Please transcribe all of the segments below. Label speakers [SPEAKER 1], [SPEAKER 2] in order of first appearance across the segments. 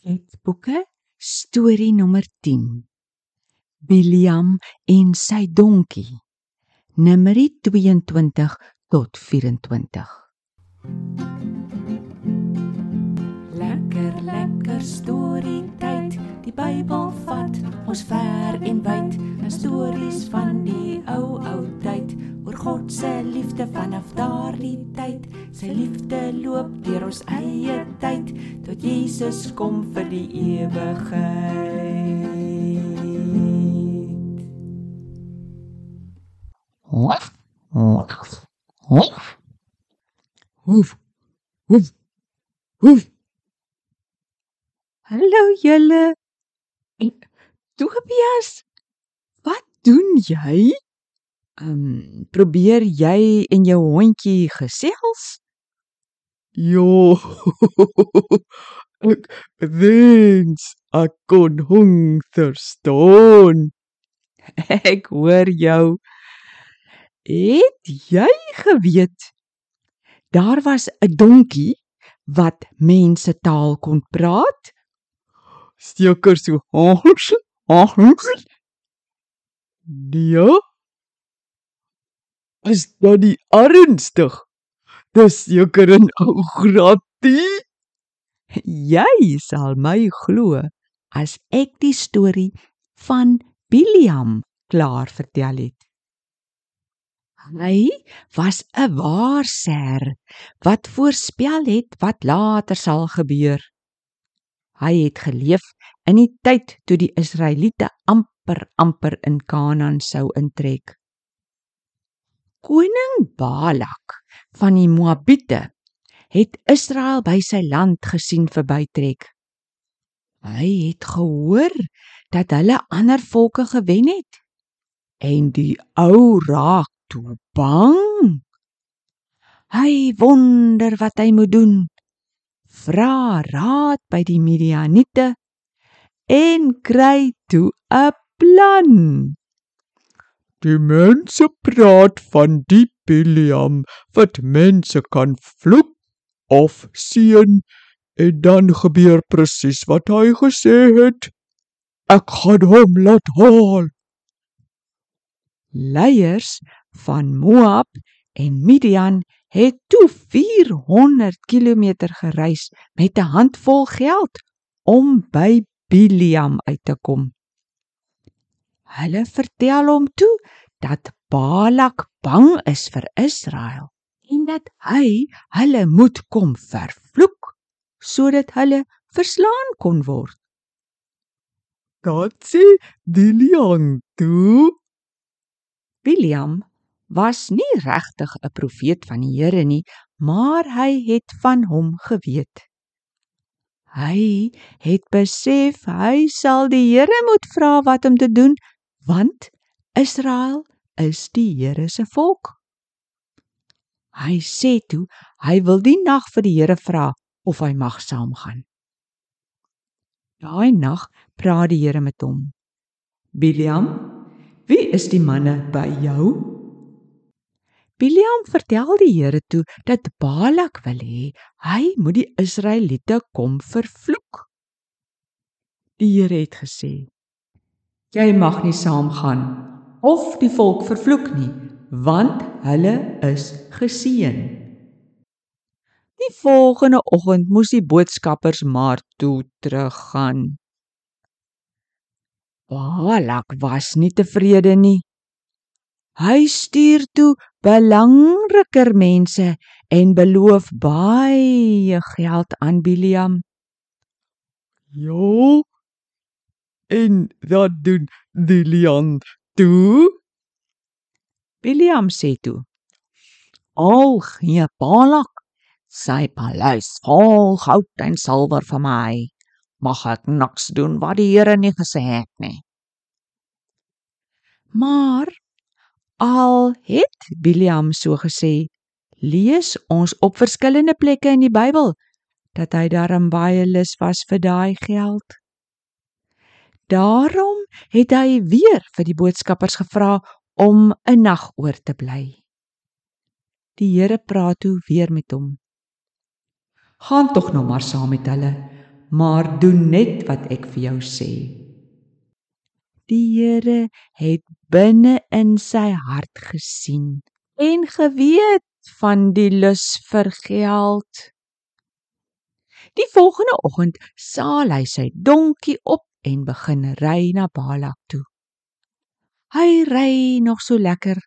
[SPEAKER 1] Wetboeke storie nommer 10. Biliam en sy donkie. Numeri 22 tot 24.
[SPEAKER 2] Lekker lekker storie tyd. Die Bybel vat ons ver en wyd. 'n Stories van die liefde vanaf daardie tyd. Sy liefde loop deur ons eie tyd tot Jesus kom vir die ewigheid.
[SPEAKER 3] Waf, waf, waf.
[SPEAKER 1] Hoef. Hoef. Hoef. Hallo julle. En Tobias, wat doen jy? Ehm, um, probeer jy en jou hondjie gesels?
[SPEAKER 3] Ja. ek wens ek kon hom verstaan.
[SPEAKER 1] Ek hoor jou. Het jy geweet daar was 'n donkie wat mense taal kon praat?
[SPEAKER 3] Seker so hars, hars. Nee. Is dit die ernstig? Dis seker 'n ou gratie.
[SPEAKER 1] Jy sal my glo as ek die storie van Biliam klaar vertel het. Hy was 'n waarsêr wat voorspel het wat later sal gebeur. Hy het geleef in die tyd toe die Israeliete amper amper in Kanaan sou intrek. Koning Balak van die Moabiete het Israel by sy land gesien verbytrek. Hy het gehoor dat hulle ander volke gewen het en die ou raak toe bang. Hy wonder wat hy moet doen. Vra raad by die Midianiete en kry toe 'n plan.
[SPEAKER 3] Die mense praat van die Biliam wat mense kan vloek of seën en dan gebeur presies wat hy gesê het. Ek gaan hom laat haal.
[SPEAKER 1] Leiers van Moab en Midian het toe 400 km gereis met 'n handvol geld om by Biliam uit te kom. Hulle vertel hom toe dat Balak bang is vir Israel en dat hy hulle moet kom vervloek sodat hulle verslaan kon word.
[SPEAKER 3] Dat sê Dilian toe.
[SPEAKER 1] Biliam was nie regtig 'n profeet van die Here nie, maar hy het van hom geweet. Hy het besef hy sal die Here moet vra wat om te doen, want Israel is die Here se volk. Hy sê toe hy wil die nag vir die Here vra of hy mag saamgaan. Daai nag praat die Here met hom. Biliam, wie is die manne by jou? Biliam vertel die Here toe dat Balak wil hê hy moet die Israeliete kom vervloek. Die Here het gesê: Jy mag nie saamgaan of die volk vervloek nie, want hulle is geseën. Die volgende oggend moes die boodskappers maar toe teruggaan. Balak was nie tevrede nie. Hy stuur toe belangriker mense en beloof baie geld aan Biliam.
[SPEAKER 3] Ja. En wat doen Dilian toe?
[SPEAKER 1] Biliam sê toe: "Al gee Balak sy paleis vol goud en silwer vir my, mag ek niks doen wat die Here nie gesê het nie." Maar al het Biliam so gesê, lees ons op verskillende plekke in die Bybel dat hy darm baie lus was vir daai geld. Daarom het hy weer vir die boodskappers gevra om 'n nag oor te bly. Die Here praat toe weer met hom. Gaan tog nou maar saam met hulle. maar doen net wat ek vir jou sê. Die Here het binne in sy hart gesien en geweet van die lus vir geld. Die volgende oggend saal hy sy donkie op en begin ry na Balak toe. Hy ry nog so lekker.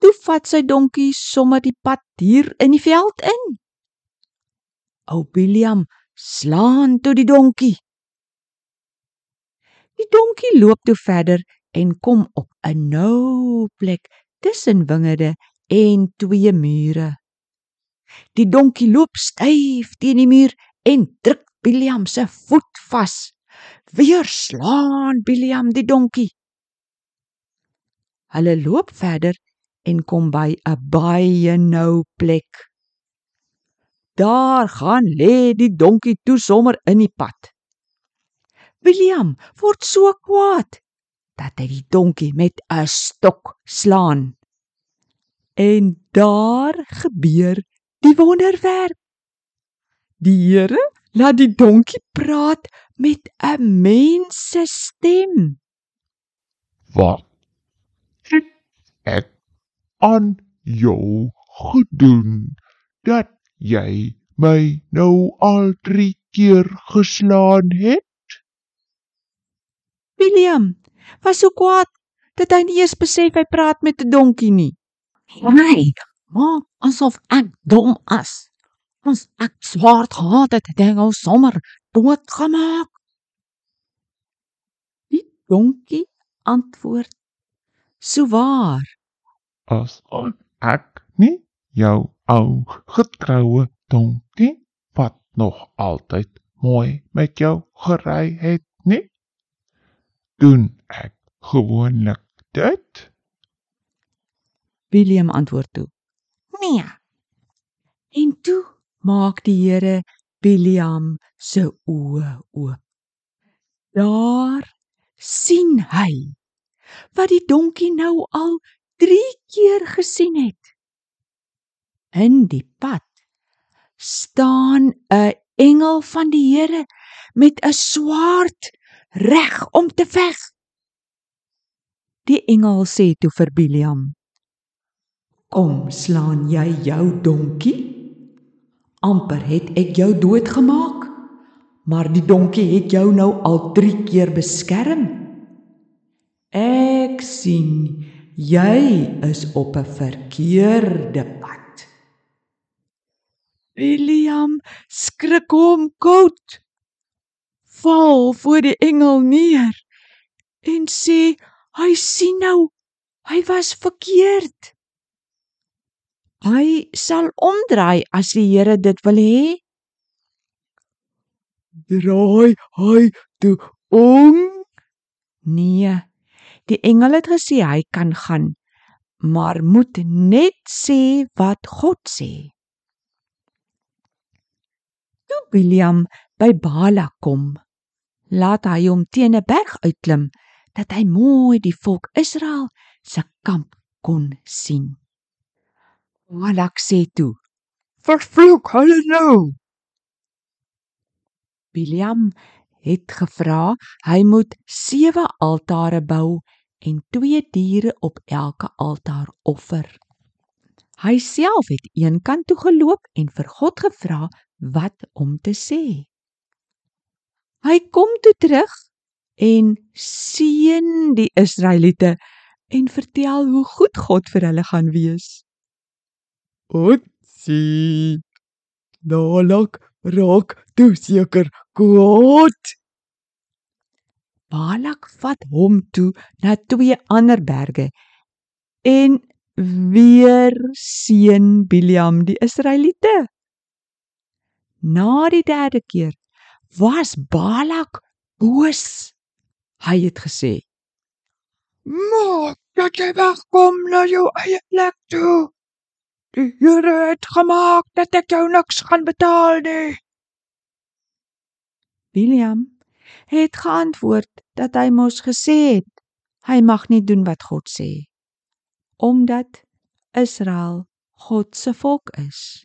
[SPEAKER 1] Toe vat sy donkie sommer die pad hier in die veld in. Ou Biliam slaan toe die donkie. Die donkie loop toe verder en kom op 'n nou plek tussen wingerde en twee mure. Die donkie loop styf teen die muur en druk Biliam se voet vas. Weer slaan Biliam die donkie. Hulle loop verder en kom by 'n baie nou plek. Daar gaan lê die donkie toe sommer in die pad. William word so kwaad dat hy die donkie met 'n stok slaan. En daar gebeur die wonderwerk. Die Here laat die donkie praat met 'n mens se stem.
[SPEAKER 4] Wat het ek aan jou gedoen dat jy my nou al drie keer geslaan het?
[SPEAKER 1] William was so kwaad dat hy nie eens besef hy praat met 'n donkie nie.
[SPEAKER 5] Nee, maak asof ek dom is. Ons ek swaard gehad het, het ek al sommer doodgemaak.
[SPEAKER 1] Die donkie antwoord: "So waar,
[SPEAKER 4] As ek nie jou ou getroue donkie wat nog altyd mooi met jou gery het nie, doen ek gewoonlik dit.
[SPEAKER 1] William antwoord toe.
[SPEAKER 5] Nee,
[SPEAKER 1] En toe maak die Here William se oë oop. Daar sien hy wat die donkie nou al 3 keer gesien het. In die pad staan 'n engel van die Here met 'n swaard reg om te veg. Die engel sê toe vir Biliam: "Kom, slaan jy jou donkie? Amper het ek jou doodgemaak, maar die donkie het jou nou al 3 keer beskerm. Ek sien jy is op 'n verkeerde pad. William skrik hom koud. Val voor die engel neer en sê hy sien nou hy was verkeerd. Hy sal omdraai as die Here dit wil hê.
[SPEAKER 3] Draai hy toe om.
[SPEAKER 1] Nee. Die engel het gesê hy kan gaan, maar moet net sê wat God sê. Toe William by Bala kom, laat hy hom teen 'n berg uitklim dat hy mooi die volk Israel se kamp kon sien. Balak sê toe:
[SPEAKER 3] Vervloek hulle nou.
[SPEAKER 1] William het gevra hy moet 7 altare bou en twee diere op elke altaar offer. Hy self het een kant toe geloop en vir God gevra wat om te sê. Hy kom toe terug en seën die Israeliete en vertel hoe goed God vir hulle gaan wees.
[SPEAKER 3] Otsie. Dadelik raak toe seker kwaad.
[SPEAKER 1] Balak vat hom toe na twee ander berge en weer seën Biliam die Israeliete. Na die derde keer was Balak boos. Hy het gesê:
[SPEAKER 3] Maak dat jy wegkom na jou eie plek toe. Die Here het gemaak dat ek jou niks gaan betaal nie.
[SPEAKER 1] Biliam het geantwoord dat hy mos gesê het hy mag nie doen wat God sê omdat Israel God se volk is.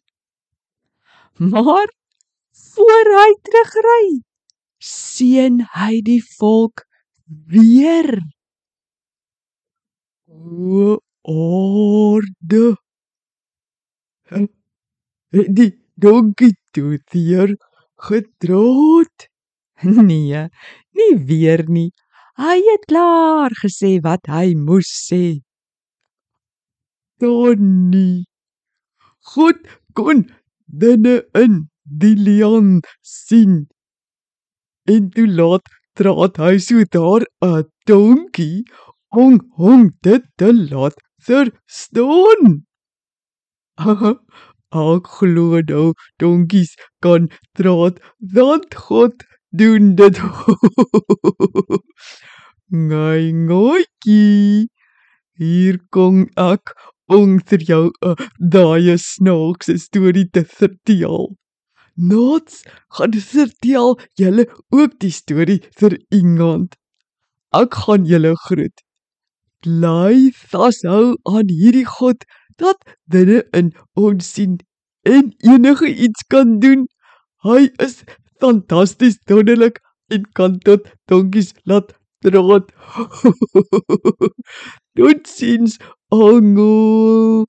[SPEAKER 1] Maar voor hy terugry, seën hy die volk weer.
[SPEAKER 3] O orde. Het die donkie toe weer getroot?
[SPEAKER 1] Nee, nie weer nie. Hy het klaar gesê wat hy moes sê.
[SPEAKER 3] Donnie. God kon binne in die leon sien. En toe laat traat hy so daar 'n donkie om hom dit te laat verstaan. Ek glo nou donkies kan traat want God doen dit. Ngai ngoetjie. Hier kom ek om vir jou 'n daai snaakse storie te vertel. Nots gaan vertel julle ook die storie vir iemand. Ek gaan julle groet. Bly vashou aan hierdie God dat binne in ons sien en enige iets kan doen. Hy is fantasties wonderlik en kan tot donkies laat draat. Totsiens, Ongo.